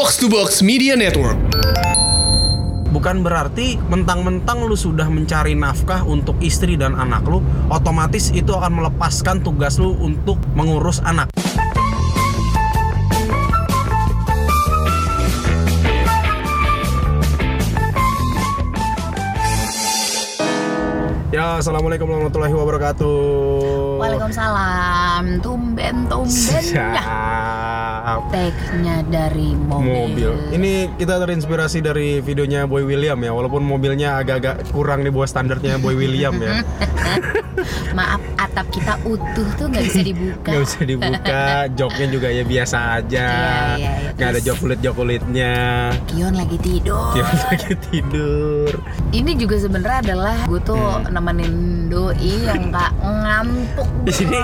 Box to Box Media Network. Bukan berarti mentang-mentang lu sudah mencari nafkah untuk istri dan anak lu, otomatis itu akan melepaskan tugas lu untuk mengurus anak. Ya, assalamualaikum warahmatullahi wabarakatuh. Waalaikumsalam. Tumben tumben ya. Tag-nya dari mobil. mobil. Ini kita terinspirasi dari videonya Boy William ya, walaupun mobilnya agak-agak kurang di bawah standarnya Boy William ya. Maaf, atap kita utuh tuh nggak bisa dibuka. Gak bisa dibuka, joknya juga ya biasa aja. Iya, iya, iya. Nggak ada jok kulit jok kulitnya. Kion lagi tidur. Dia lagi tidur. Ini juga sebenarnya adalah gue tuh Hmm. nemenin doi yang gak ngantuk Di sini.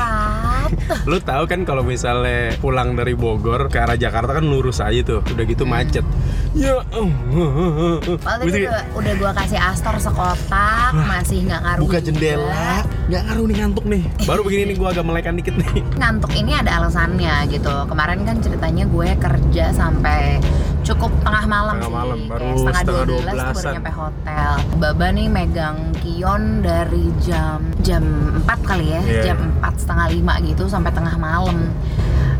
Berat. Lu tahu kan kalau misalnya pulang dari Bogor ke arah Jakarta kan lurus aja tuh, udah gitu macet. Ya, Padahal tadi Mesti udah, udah gue kasih Astor sekotak, masih nggak ngaruh buka jendela, nggak ngaruh nih ngantuk nih. Baru begini nih gua agak melekan dikit nih. ngantuk ini ada alasannya gitu kemarin kan ceritanya gue kerja sampai cukup tengah malam Tengah sih malam, baru Kayak setengah setengah 12 tuh baru 12-an. nyampe hotel Baba nih megang kion dari jam jam 4 kali ya Iya. jam 4 setengah 5 gitu sampai tengah malam.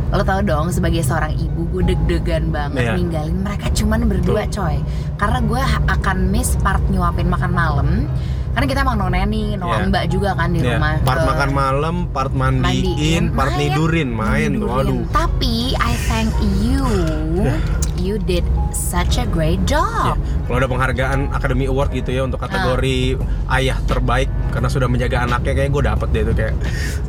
Lo tau dong sebagai seorang ibu gue deg-degan banget Iya. ninggalin mereka cuman berdua coy. Karena gue akan miss part nyuapin makan malam. Karena kita emang noneni, no Iya. mbak juga kan di Ya, rumah. Part Eh, makan malam, part mandiin, mandiin, part main, nidurin, main. Tuh. Aduh. Tapi I thank you. You did such a great Ya, job. kalau ada penghargaan Academy Award gitu ya untuk kategori ayah terbaik karena sudah menjaga anaknya kayak gue dapet deh itu kayak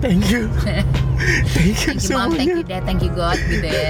thank you thank you Thank you mom, thank you semuanya dad, thank you God gitu ya.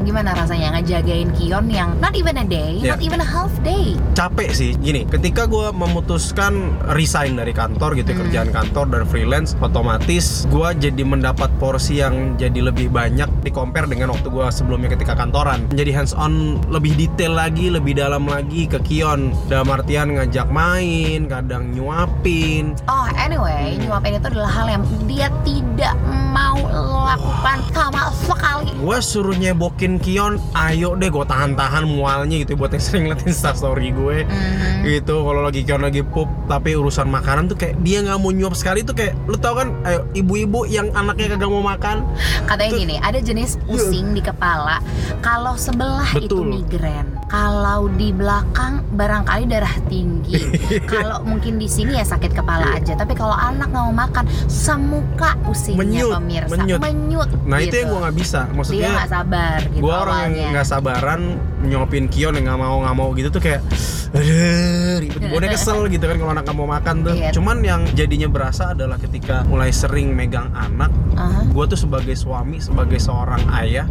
Gimana rasanya ngejagain Kion yang not even a day, Ya. not even a half day. capek sih gini ketika gue memutuskan resign dari kantor gitu Hmm. kerjaan kantor dan freelance otomatis gue jadi mendapat porsi yang jadi lebih banyak di compare dengan waktu gue sebelumnya ketika kantoran menjadi hands on lebih detail lagi lebih dalam lagi ke Kion dalam artian ngajak main kadang nyuapin Oh anyway, Hmm. nyuapin itu adalah hal yang dia tidak mau lakukan sama sekali. gue suruh nyebokin Kion ayo deh gue tahan-tahan mualnya gitu buat yang sering liatin story gue Mhm. gitu kalau lagi Kion lagi pup tapi urusan makanan tuh kayak dia nggak mau nyuap sekali tuh kayak lu tau kan ayo ibu-ibu yang anaknya kagak mau makan Katanya Tuh. gini, ada jenis pusing di kepala. Kalau sebelah itu Betul. migren, kalau di belakang barangkali darah tinggi. kalau mungkin di sini ya sakit kepala aja. Tapi kalau anak nggak mau makan, semuka pusingnya Menyut, pemirsa. menyut. nah itu gitu. yang gue nggak bisa Dia maksudnya nggak sabar gitu gue orang awalnya. yang nggak sabaran nyuapin Kion yang nggak mau nggak mau gitu tuh kayak ribet gue udah kesel gitu kan kalau anak nggak mau makan tuh Iya. cuman yang jadinya berasa adalah ketika mulai sering megang anak Aha. gue tuh sebagai suami sebagai seorang ayah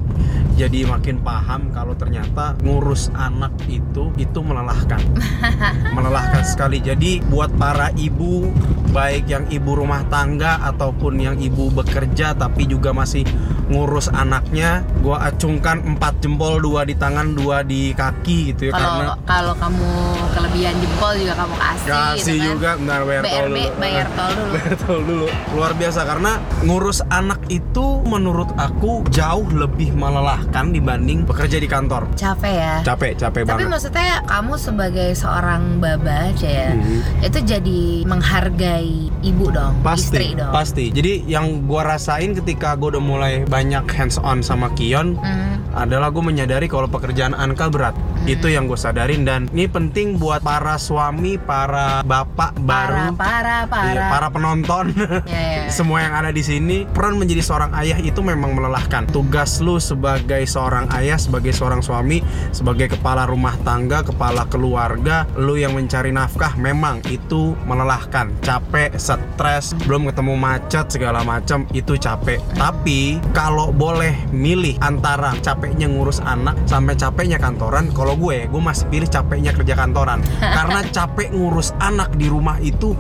jadi makin paham kalau ternyata ngurus anak itu itu melelahkan melelahkan sekali jadi buat para ibu baik yang ibu rumah tangga ataupun yang ibu bekerja tapi juga masih ngurus anaknya gue acungkan empat jempol dua di tangan dua di kaki gitu ya karena Kalau kamu kelebihan jempol juga kamu kasih. kasih gitu kan. juga bentar bayar tol dulu. bayar tol dulu. Bayar tol dulu luar biasa karena ngurus anak itu menurut aku jauh lebih melelahkan dibanding bekerja di kantor Capek ya. capek capek Tapi banget maksudnya kamu sebagai seorang baba aja ya, Mhm. itu jadi menghargai ibu dong, pasti istri dong. pasti jadi yang gua rasain ketika gua udah mulai banyak hands on sama Kion Hmm, adalah gue menyadari kalau pekerjaan Anka berat. Itu yang gue sadarin dan ini penting buat para suami para bapak parah, baru parah, parah. iya, para penonton. Ya, ya. semua yang ada di sini peran menjadi seorang ayah itu memang melelahkan. Tugas lu sebagai seorang ayah sebagai seorang suami sebagai kepala rumah tangga kepala keluarga lu yang mencari nafkah memang itu melelahkan. Capek stres belum ketemu macet segala macam itu capek tapi kalau boleh milih antara capeknya ngurus anak sampai capeknya kantoran kalau gue gue masih pilih capeknya kerja kantoran karena capek ngurus anak di rumah itu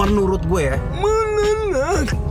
menurut gue ya menenangkan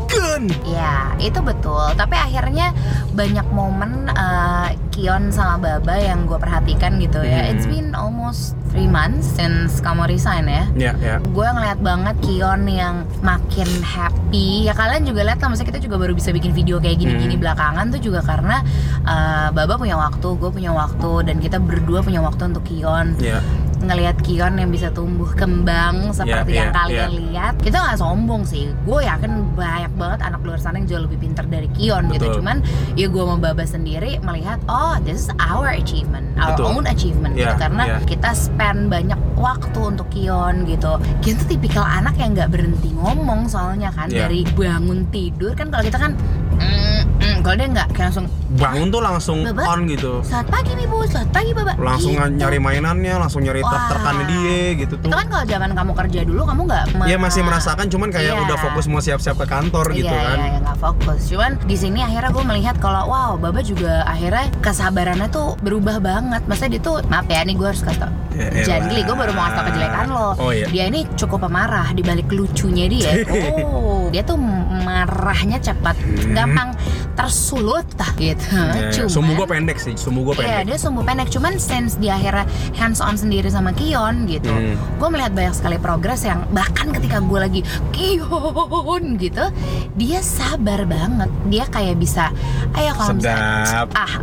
Ya, itu betul. Tapi akhirnya banyak momen eh, Kion sama Baba yang gue perhatikan gitu ya Hmm. It's been almost three months since kamu resign ya Ya, ya. gue ngeliat banget Kion yang makin happy ya kalian juga lihat lah maksudnya kita juga baru bisa bikin video kayak gini-gini Hmm. belakangan tuh juga karena uh, Baba punya waktu gue punya waktu dan kita berdua punya waktu untuk Kion Ya. Ngelihat Kion yang bisa tumbuh kembang seperti Iya, yang iya, kalian iya. lihat kita nggak sombong sih gue yakin banyak banget anak luar sana yang jauh lebih pintar dari Kion gitu Betul. cuman ya gue sama Baba sendiri melihat oh this is our achievement our Betul. own achievement gitu Iya, karena iya. kita spend banyak waktu untuk Kion gitu Kion tuh tipikal anak yang nggak berhenti ngomong soalnya kan Iya. dari bangun tidur kan kalau kita kan mm, mm, kalau dia nggak kayak langsung Bangun tuh langsung Baba. on gitu. selamat pagi ibu selamat pagi Baba Langsung Gitu. nyari mainannya, langsung nyari Wah. truk-trukannya dia gitu tuh. itu kan kalau zaman kamu kerja dulu kamu nggak Iya me- masih merasakan cuman kayak Iya. udah fokus mau siap-siap ke kantor gitu iya, kan. Iya, iya, nggak fokus. Cuman di sini akhirnya gue melihat kalau wow, Baba juga akhirnya kesabarannya tuh berubah banget. Maksudnya dia tuh maaf ya, nih gue harus kasih tau. Ya. Jangan geli, gue baru mau kasih tau kejelekan lo. Oh iya. Dia ini cukup pemarah di balik lucunya dia. Oh, dia tuh marahnya cepat, Hmm. gampang tersulut tah gitu. Ya, Cuman sumbu gua pendek sih, sumbu gua Iya, pendek. dia sumbu pendek. Cuman since dia akhirnya hands on sendiri sama Kion gitu, Hmm. gue melihat banyak sekali progres yang bahkan ketika gue lagi Kion gitu, dia sabar banget. Dia kayak bisa, ayo kalau misalnya Sedap. ah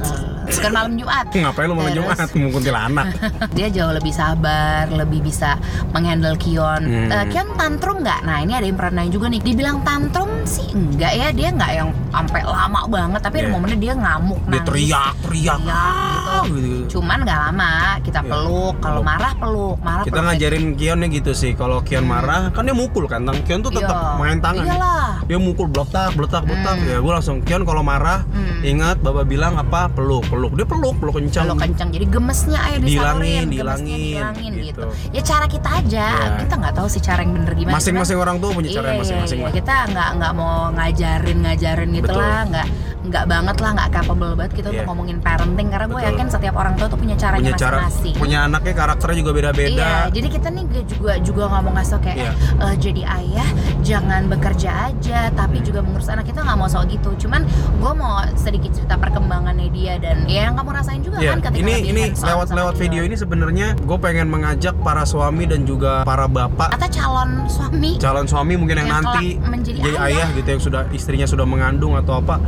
bukan malam Jumat. Ngapain lu malam Terus- Jumat mau kuntilanak? dia jauh lebih sabar, lebih bisa menghandle Kion. Hmm. Eh, Kion tantrum nggak? Nah ini ada yang pernah nanya juga nih. Dibilang tantrum sih enggak ya, dia nggak yang sampai lama banget. Tapi ada Iya. momennya dia ngamuk, Dia nangis. teriak, teriak, Teriak, gitu. gitu. Cuman nggak lama, kita Iya, peluk. Kalau marah peluk, marah Kita peluk. ngajarin Kionnya gitu sih. Kalau Kion Hmm. marah, kan dia mukul kan. Tang Kion tuh tetap Iya. main tangan. Iyalah. Dia mukul bletak, bletak, bletak. Hmm. Ya gue langsung Kion kalau marah, Hmm. ingat Baba bilang apa? Peluk, peluk. Dia peluk, peluk kencang. Peluk kencang, jadi gemesnya ayo disalurin, Dihilangin, dihilangin, gitu. gitu. Ya cara kita aja, Iya. kita nggak tahu sih cara yang bener gimana. Masing-masing orang tuh punya Iya, cara iya, masing-masing. iya. lah. Kita nggak nggak mau ngajarin ngajarin gitu Betul. lah, nggak nggak banget lah, nggak capable banget kita untuk Iya. ngomongin parenting karena gue yakin setiap orang tua tuh punya caranya Punya cara, masing-masing. punya anaknya karakternya juga beda-beda. Iya, jadi kita nih juga juga nggak mau ngasih kayak Iya. "Eh, jadi ayah jangan bekerja aja, tapi juga mengurus anak kita nggak mau soal gitu. Cuman gue mau sedikit cerita perkembangannya dia dan ya yang kamu rasain juga Iya, kan ketika ini ini lewat lewat dia. video ini sebenarnya gue pengen mengajak para suami dan juga para bapak atau calon suami calon suami mungkin yang, Yang nanti menjadi jadi ayah. ayah gitu yang sudah istrinya sudah mengandung atau apa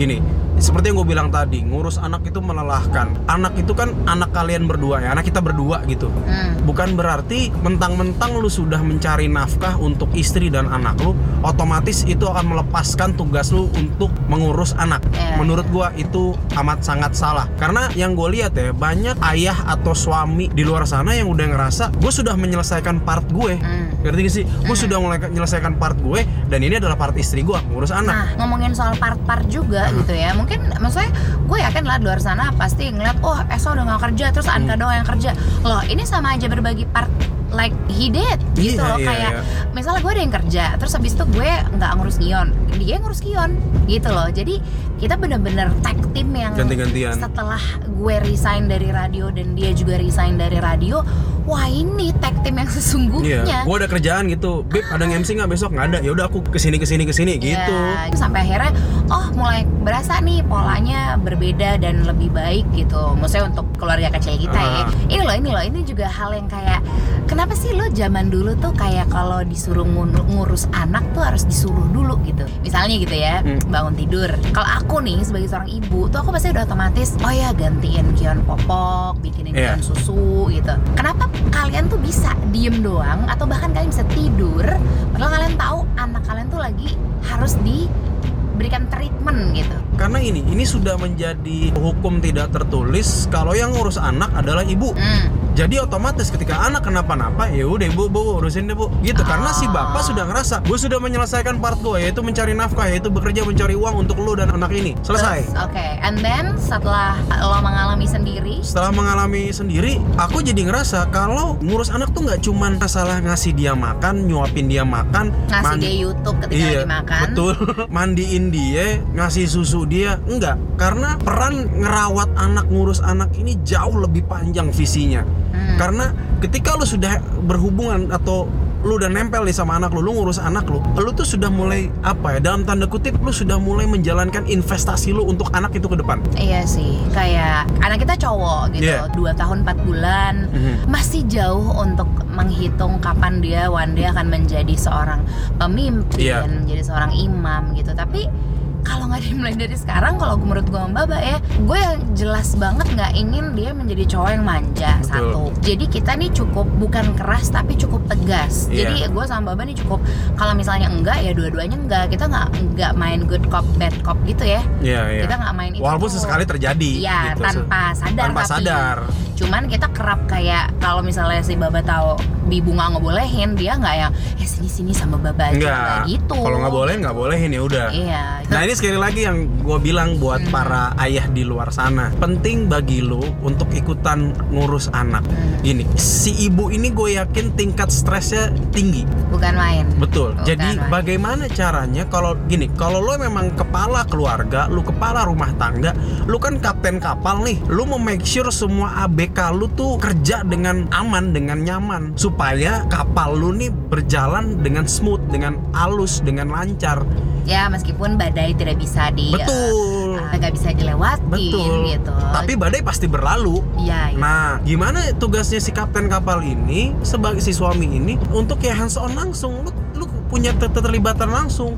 gini seperti yang gue bilang tadi ngurus anak itu melelahkan anak itu kan anak kalian berdua ya anak kita berdua gitu Hmm. bukan berarti mentang-mentang lu sudah mencari nafkah untuk istri dan anak lu otomatis itu akan melepaskan tugas lu untuk mengurus anak Iya. menurut gua itu amat sangat salah karena yang gue lihat ya banyak ayah atau suami di luar sana yang udah ngerasa gue sudah menyelesaikan part gue Hmm. ngerti gak sih gue Hmm. sudah mulai menyelesaikan part gue dan ini adalah part istri gue ngurus anak Nah, ngomongin soal part-part juga Hmm. gitu ya. Mungkin maksudnya gue yakin lah di luar sana pasti ngeliat, oh Esa udah gak kerja, terus Anka Hmm. doang yang kerja. Loh, ini sama aja berbagi part like he did gitu Iya, loh iya, kayak iya. misalnya gue ada yang kerja terus habis itu gue nggak ngurus Kion dia yang ngurus Kion gitu loh jadi kita bener-bener tag team yang Ganti-gantian. setelah gue resign dari radio dan dia juga resign dari radio wah ini tag team yang sesungguhnya Iya, gue ada kerjaan gitu. Beb, ada yang MC nggak besok? Nggak ada. Ya udah aku ke sini ke sini ke sini gitu. Ya, sampai akhirnya oh mulai berasa nih polanya berbeda dan lebih baik gitu. Maksudnya untuk keluarga kecil kita ya. Ah. Ini loh, ini loh, ini juga hal yang kayak kenapa sih lo zaman dulu tuh kayak kalau disuruh ngurus anak tuh harus disuruh dulu gitu. Misalnya gitu ya, Hmm. bangun tidur. Kalau aku nih sebagai seorang ibu tuh aku pasti udah otomatis oh ya gantiin kion popok, bikinin Iya. kion susu gitu. Kenapa kalian tuh bisa diem doang atau bahkan kalian bisa tidur padahal kalian tahu anak kalian tuh lagi harus diberikan treatment gitu. Karena ini, ini sudah menjadi hukum tidak tertulis kalau yang ngurus anak adalah ibu. Hmm. Jadi otomatis ketika anak kenapa-napa, ya udah ibu, bu urusin deh bu. Gitu. Karena si bapak Ah. sudah ngerasa, gue sudah menyelesaikan part gue, yaitu mencari nafkah, yaitu bekerja mencari uang untuk lu dan anak ini. Selesai. Oke, and then setelah lo mengalami sendiri, Setelah mengalami sendiri, aku jadi ngerasa kalau ngurus anak tuh nggak cuman masalah ngasih dia makan, nyuapin dia makan, ngasih mandi- dia YouTube ketika iya, lagi makan. betul. Mandiin dia, ngasih susu dia, enggak. Karena peran ngerawat anak, ngurus anak ini jauh lebih panjang visinya. Hmm. Karena ketika lu sudah berhubungan atau lu udah nempel nih sama anak lu, lu ngurus anak lu, lu tuh sudah mulai apa ya? Dalam tanda kutip lu sudah mulai menjalankan investasi lu untuk anak itu ke depan. Iya sih, kayak anak kita cowok gitu, Iya. dua tahun 4 bulan, Mhm. masih jauh untuk menghitung kapan dia one day akan menjadi seorang pemimpin, Iya. menjadi seorang imam gitu. Tapi kalau nggak dimulai dari sekarang, kalau menurut gue sama Baba ya, gue yang jelas banget nggak ingin dia menjadi cowok yang manja Betul. satu. Jadi kita nih cukup bukan keras tapi cukup tegas. Iya. Jadi gue sama Baba nih cukup kalau misalnya enggak ya dua-duanya enggak. Kita nggak nggak main good cop bad cop gitu ya. Iya, iya. Kita nggak main itu. Walaupun sesekali terjadi Iya, gitu. tanpa sadar tanpa tapi. sadar. Cuman kita kerap kayak kalau misalnya si Baba tahu Bi Bunga ngebolehin, dia nggak yang ya sini sini sama Baba aja nggak gitu. Kalau nggak boleh nggak bolehin ya udah. Iya. Nah ini sekali lagi yang gue bilang buat Hmm. para ayah di luar sana Penting bagi lo untuk ikutan ngurus anak Hmm. Gini, si ibu ini gue yakin tingkat stresnya tinggi bukan main. Betul. Bukan, Jadi Wan. bagaimana caranya kalau gini, kalau lo memang kepala keluarga, lu kepala rumah tangga, lu kan kapten kapal nih, lu mau make sure semua ABK lu tuh kerja dengan aman, dengan nyaman, supaya kapal lu nih berjalan dengan smooth, dengan halus, dengan lancar. Ya meskipun badai tidak bisa di Betul. eh, nggak bisa dilewatin Betul. gitu. Tapi badai pasti berlalu. Iya. iya. Nah, gimana tugasnya si kapten kapal ini sebagai si suami ini untuk ya hands on langsung, lu, lu punya keterlibatan langsung.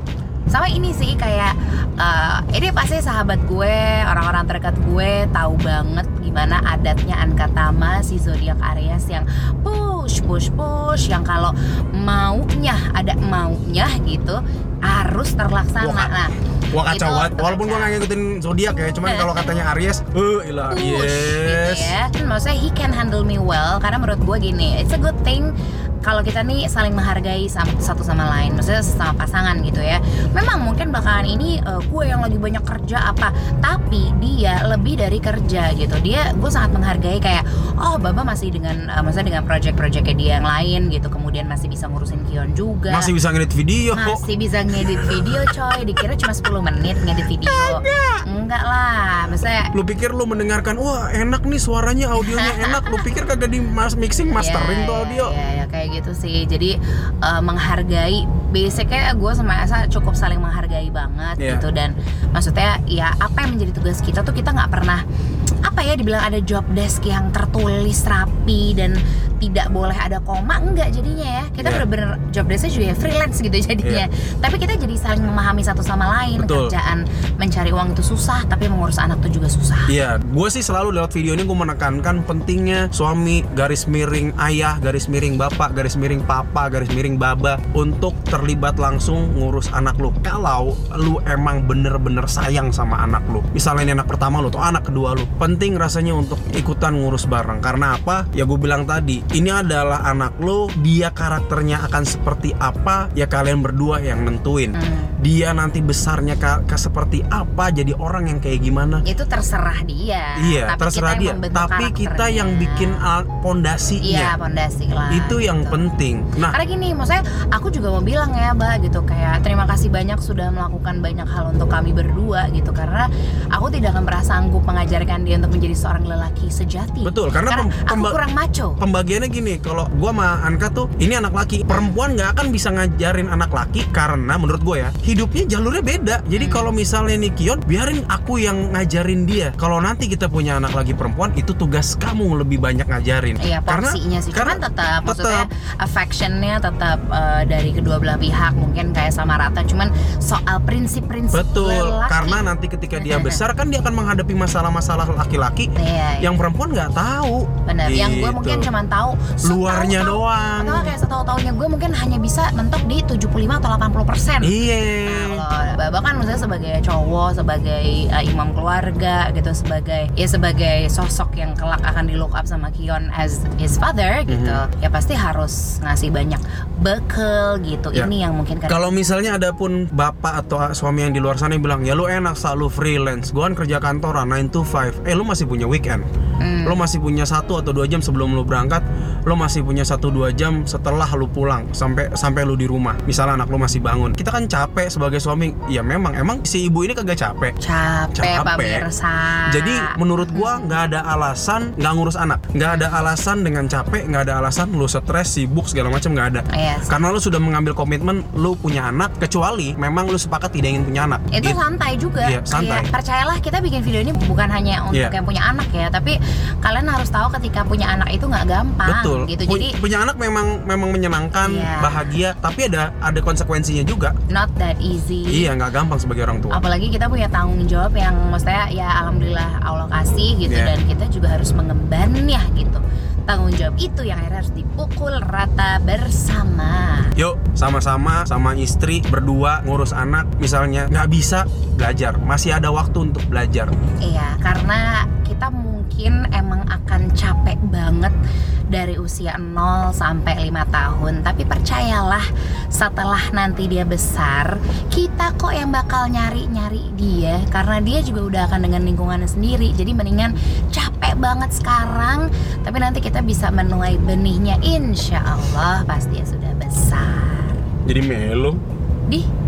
Sama ini sih kayak eh, ini pasti sahabat gue orang-orang terdekat gue tahu banget gimana adatnya Ankatama si zodiak Aries yang push push push yang kalau maunya ada maunya gitu harus terlaksana Wah, nah Wah kacau banget. Walaupun gua kacau. nggak ngikutin zodiak ya, cuman kalau katanya Aries, eh ilah, push yes. gitu ya maksudnya he can handle me well karena menurut gue gini it's a good thing kalau kita nih saling menghargai satu sama lain maksudnya sama pasangan gitu ya memang mungkin belakangan ini eh, gue yang lagi banyak kerja apa tapi dia lebih dari kerja gitu dia gue sangat menghargai kayak oh baba masih dengan eh, maksudnya dengan project-projectnya dia yang lain gitu kemudian masih bisa ngurusin Kion juga Masih bisa ngedit video. masih bisa ngedit video coy dikira cuma 10 menit ngedit video enggak lah maksudnya Lu pikir lu mendengarkan, wah enak nih suaranya, audionya enak. Lu pikir kagak di mas mixing mastering Ya, tuh audio? Ya, ya, kayak gitu sih. Jadi eh, menghargai basicnya gue sama Esa cukup saling menghargai banget Iya. gitu dan maksudnya ya apa yang menjadi tugas kita tuh kita nggak pernah apa ya dibilang ada job desk yang tertulis rapi dan tidak boleh ada koma enggak jadinya ya kita Iya. bener-bener job desknya juga ya freelance gitu jadinya tapi kita jadi saling memahami satu sama lain Betul. kerjaan mencari uang itu susah tapi mengurus anak tuh juga susah Iya, gue sih selalu lewat video ini gue menekankan pentingnya suami garis miring ayah, garis miring bapak, garis miring papa, garis miring baba untuk terlibat langsung ngurus anak lu. Kalau lu emang bener-bener sayang sama anak lu, misalnya ini anak pertama lu atau anak kedua lu, penting rasanya untuk ikutan ngurus bareng. Karena apa? Ya gue bilang tadi, ini adalah anak lu, dia karakternya akan seperti apa, ya kalian berdua yang nentuin. Hmm. Dia nanti besarnya ke, ke seperti apa, jadi orang yang kayak gimana. itu terserah dia Iya, tapi terserah kita dia. Tapi kita yang bikin al- pondasinya. Iya pondasi lah. itu yang gitu. penting. Nah, Karena gini, maksudnya aku juga mau bilang ya, Mbak gitu kayak terima kasih banyak sudah melakukan banyak hal untuk kami berdua gitu karena aku tidak akan pernah sanggup mengajarkan dia untuk menjadi seorang lelaki sejati. betul. Karena, Karena pem- aku kurang maco. Pembagiannya gini, kalau gua sama Anka tuh ini anak laki, perempuan nggak akan bisa ngajarin anak laki karena menurut gue ya hidupnya jalurnya beda. Jadi Hmm. kalau misalnya nih Kion, biarin aku yang ngajarin dia. Kalau nanti kita punya anak lagi perempuan, itu tugas kamu lebih banyak ngajarin. Iya Karena sih, karena cuman tetap maksudnya affectionnya tetap eh, dari kedua belah pihak mungkin kayak sama rata, cuman soal prinsip-prinsip betul. lelaki. Karena nanti ketika dia besar kan dia akan menghadapi masalah-masalah laki-laki Iya, iya. yang perempuan nggak tahu. benar. Yang gue Gitu. mungkin cuman tahu luarnya setahu-tahu- doang. atau kayak setahu-taunya gue mungkin hanya bisa mentok di 75 atau 80 persen Iya. Nah, kalau Baba kan maksudnya sebagai cowok, sebagai uh, imam keluarga gitu, sebagai ya sebagai sosok yang kelak akan di look up sama Kion as his father gitu, Mhm. ya pasti harus ngasih banyak bekal gitu. Ya. Ini yang mungkin Kalau misalnya ada pun bapak atau suami yang di luar sana yang bilang ya lu enak selalu freelance, gua kan kerja kantoran 9 to 5, eh lu masih punya weekend. Mm. lo masih punya satu atau dua jam sebelum lo berangkat lo masih punya satu dua jam setelah lo pulang sampai sampai lo di rumah misalnya anak lo masih bangun kita kan capek sebagai suami ya memang emang si ibu ini kagak capek capek, Pak Capek. Mirsa jadi menurut gua nggak ada alasan nggak ngurus anak nggak ada alasan dengan capek nggak ada alasan lo stres sibuk segala macam nggak ada Yes. karena lo sudah mengambil komitmen lo punya anak kecuali memang lo sepakat tidak ingin punya anak itu Gitu. santai juga Iya, santai. Kayak, percayalah kita bikin video ini bukan hanya untuk Iya. yang punya anak ya tapi kalian harus tahu ketika punya anak itu nggak gampang Betul. gitu Pu- jadi punya anak memang memang menyenangkan, Iya. bahagia, tapi ada ada konsekuensinya juga. not that easy Iya, nggak gampang sebagai orang tua. apalagi kita punya tanggung jawab yang maksudnya ya alhamdulillah Allah kasih gitu Iya. dan kita juga harus mengembannya gitu tanggung jawab itu yang akhirnya harus dipukul rata bersama Yuk, sama-sama sama istri berdua ngurus anak, misalnya nggak bisa belajar, masih ada waktu untuk belajar. Iya, karena kita mungkin emang akan capek banget dari usia 0 sampai 5 tahun. Tapi percayalah setelah nanti dia besar Kita kok yang bakal nyari-nyari dia. Karena dia juga udah akan dengan lingkungannya sendiri. Jadi mendingan capek banget sekarang. Tapi nanti kita bisa menuai benihnya. Insya Allah pas dia sudah besar. Jadi melo. Di